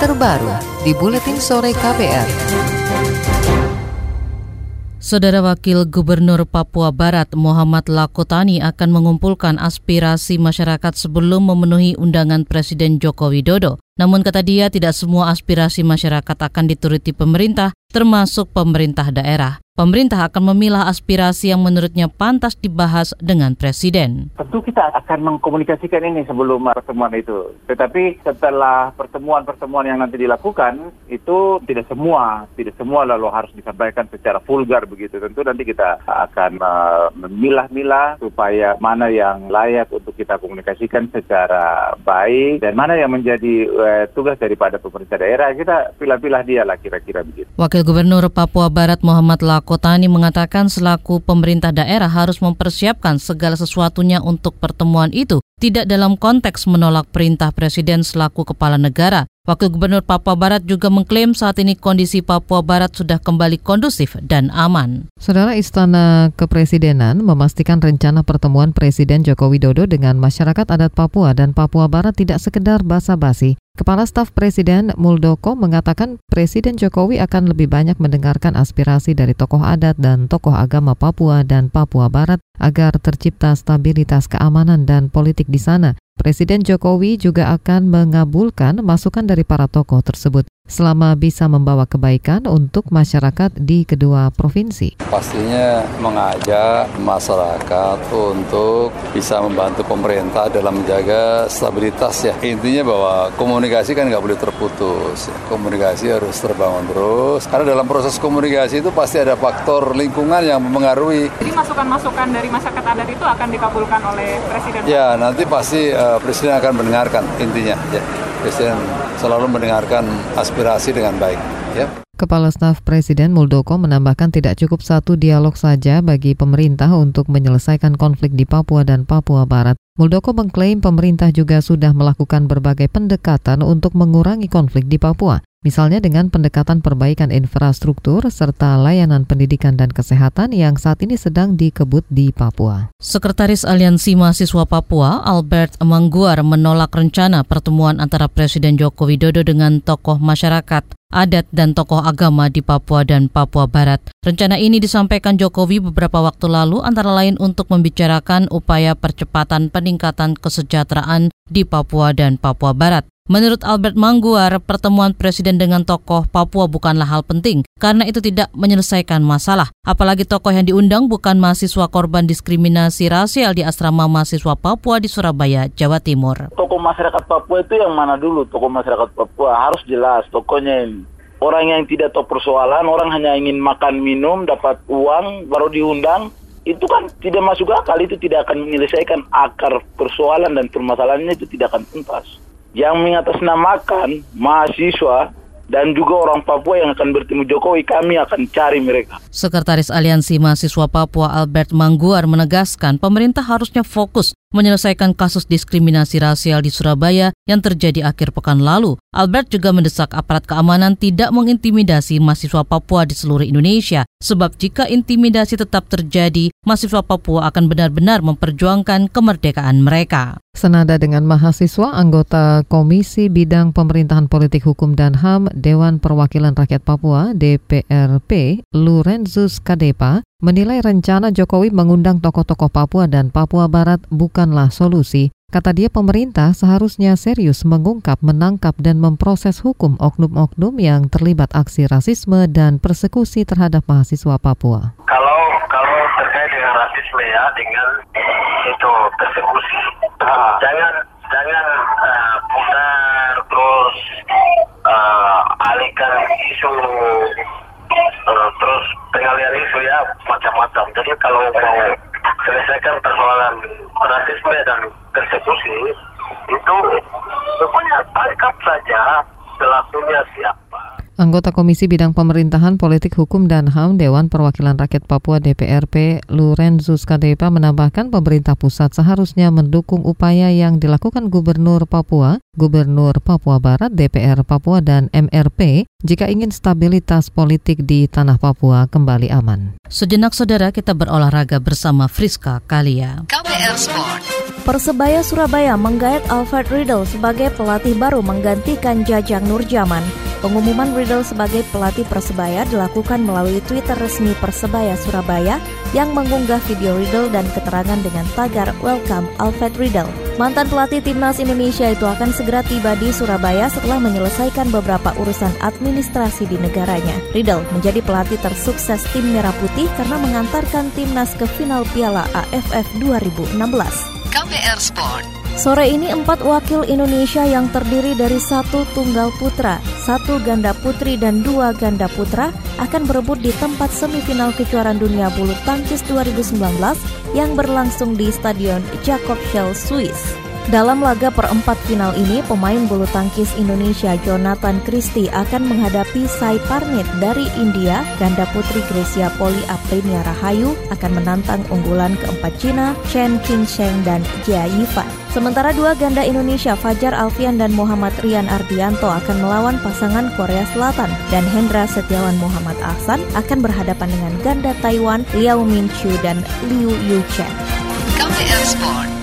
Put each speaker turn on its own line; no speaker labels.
terbaru di Buletin Sore KPR.
Saudara Wakil Gubernur Papua Barat Muhammad Lakotani akan mengumpulkan aspirasi masyarakat sebelum memenuhi undangan Presiden Joko Widodo. Namun kata dia tidak semua aspirasi masyarakat akan dituruti pemerintah termasuk pemerintah daerah pemerintah akan memilah aspirasi yang menurutnya pantas dibahas dengan Presiden.
Tentu kita akan mengkomunikasikan ini sebelum pertemuan itu. Tetapi setelah pertemuan-pertemuan yang nanti dilakukan, itu tidak semua, tidak semua lalu harus disampaikan secara vulgar begitu. Tentu nanti kita akan uh, memilah-milah supaya mana yang layak untuk kita komunikasikan secara baik dan mana yang menjadi uh, tugas daripada pemerintah daerah. Kita pilah-pilah dia lah kira-kira begitu.
Wakil Gubernur Papua Barat Muhammad Lako Kotani mengatakan selaku pemerintah daerah harus mempersiapkan segala sesuatunya untuk pertemuan itu, tidak dalam konteks menolak perintah presiden selaku kepala negara. Wakil Gubernur Papua Barat juga mengklaim saat ini kondisi Papua Barat sudah kembali kondusif dan aman.
Saudara Istana Kepresidenan memastikan rencana pertemuan Presiden Joko Widodo dengan masyarakat adat Papua dan Papua Barat tidak sekedar basa-basi, Kepala Staf Presiden Muldoko mengatakan Presiden Jokowi akan lebih banyak mendengarkan aspirasi dari tokoh adat dan tokoh agama Papua dan Papua Barat agar tercipta stabilitas keamanan dan politik di sana. Presiden Jokowi juga akan mengabulkan masukan dari para tokoh tersebut selama bisa membawa kebaikan untuk masyarakat di kedua provinsi.
Pastinya mengajak masyarakat untuk bisa membantu pemerintah dalam menjaga stabilitas ya. Intinya bahwa komunikasi kan nggak boleh terputus. Komunikasi harus terbangun terus. Karena dalam proses komunikasi itu pasti ada faktor lingkungan yang mempengaruhi.
Jadi masukan-masukan dari masyarakat adat itu akan dikabulkan oleh Presiden?
Ya, nanti pasti uh, Presiden akan mendengarkan intinya. Ya. Presiden selalu mendengarkan aspirasi dengan baik. Ya.
Kepala Staf Presiden Muldoko menambahkan tidak cukup satu dialog saja bagi pemerintah untuk menyelesaikan konflik di Papua dan Papua Barat. Muldoko mengklaim pemerintah juga sudah melakukan berbagai pendekatan untuk mengurangi konflik di Papua misalnya dengan pendekatan perbaikan infrastruktur serta layanan pendidikan dan kesehatan yang saat ini sedang dikebut di Papua.
Sekretaris Aliansi Mahasiswa Papua, Albert Mangguar, menolak rencana pertemuan antara Presiden Joko Widodo dengan tokoh masyarakat adat dan tokoh agama di Papua dan Papua Barat. Rencana ini disampaikan Jokowi beberapa waktu lalu antara lain untuk membicarakan upaya percepatan peningkatan kesejahteraan di Papua dan Papua Barat. Menurut Albert Mangguar, pertemuan presiden dengan tokoh Papua bukanlah hal penting karena itu tidak menyelesaikan masalah. Apalagi tokoh yang diundang bukan mahasiswa korban diskriminasi rasial di asrama mahasiswa Papua di Surabaya, Jawa Timur.
Tokoh masyarakat Papua itu yang mana dulu? Tokoh masyarakat Papua harus jelas tokohnya ini. Orang yang tidak tahu persoalan, orang hanya ingin makan minum, dapat uang, baru diundang, itu kan tidak masuk akal, itu tidak akan menyelesaikan akar persoalan dan permasalahannya itu tidak akan tuntas yang mengatasnamakan mahasiswa dan juga orang Papua yang akan bertemu Jokowi, kami akan cari mereka.
Sekretaris Aliansi Mahasiswa Papua Albert Mangguar menegaskan pemerintah harusnya fokus menyelesaikan kasus diskriminasi rasial di Surabaya yang terjadi akhir pekan lalu. Albert juga mendesak aparat keamanan tidak mengintimidasi mahasiswa Papua di seluruh Indonesia, sebab jika intimidasi tetap terjadi, mahasiswa Papua akan benar-benar memperjuangkan kemerdekaan mereka.
Senada dengan mahasiswa, anggota Komisi Bidang Pemerintahan Politik Hukum dan HAM Dewan Perwakilan Rakyat Papua DPRP, Lorenzus Kadepa, menilai rencana Jokowi mengundang tokoh-tokoh Papua dan Papua Barat bukanlah solusi. Kata dia pemerintah seharusnya serius mengungkap, menangkap, dan memproses hukum oknum-oknum yang terlibat aksi rasisme dan persekusi terhadap mahasiswa Papua.
Kalau kalau terkait dengan rasisme ya, dengan itu persekusi jangan jangan uh, putar terus uh, alihkan isu uh, terus pengalian isu ya macam-macam. Jadi kalau mau selesaikan persoalan rasisme dan persekusi itu pokoknya tangkap saja pelakunya siapa.
Anggota Komisi Bidang Pemerintahan Politik Hukum dan HAM Dewan Perwakilan Rakyat Papua DPRP Lorenzus Kadepa menambahkan pemerintah pusat seharusnya mendukung upaya yang dilakukan Gubernur Papua, Gubernur Papua Barat, DPR Papua, dan MRP jika ingin stabilitas politik di tanah Papua kembali aman.
Sejenak saudara kita berolahraga bersama Friska Kalia. KPR Sport.
Persebaya Surabaya menggait Alfred Riedel sebagai pelatih baru menggantikan Jajang Nurjaman. Pengumuman Riddle sebagai pelatih Persebaya dilakukan melalui Twitter resmi Persebaya Surabaya yang mengunggah video Riddle dan keterangan dengan tagar Welcome Alfred Riddle. Mantan pelatih timnas Indonesia itu akan segera tiba di Surabaya setelah menyelesaikan beberapa urusan administrasi di negaranya. Riddle menjadi pelatih tersukses tim Merah Putih karena mengantarkan timnas ke final Piala AFF 2016. KBR Sport Sore ini empat wakil Indonesia yang terdiri dari satu tunggal putra, satu ganda putri dan dua ganda putra akan berebut di tempat semifinal kejuaraan dunia bulu tangkis 2019 yang berlangsung di Stadion Jakob Schell, Swiss. Dalam laga perempat final ini, pemain bulu tangkis Indonesia Jonathan Christie akan menghadapi Sai Parnit dari India, ganda putri Grecia Poli Aprilia Rahayu akan menantang unggulan keempat Cina Chen Qingsheng dan Jia Yifan. Sementara dua ganda Indonesia Fajar Alfian dan Muhammad Rian Ardianto akan melawan pasangan Korea Selatan dan Hendra Setiawan Muhammad Ahsan akan berhadapan dengan ganda Taiwan Liao Min Chu dan Liu Yu Chen. Sport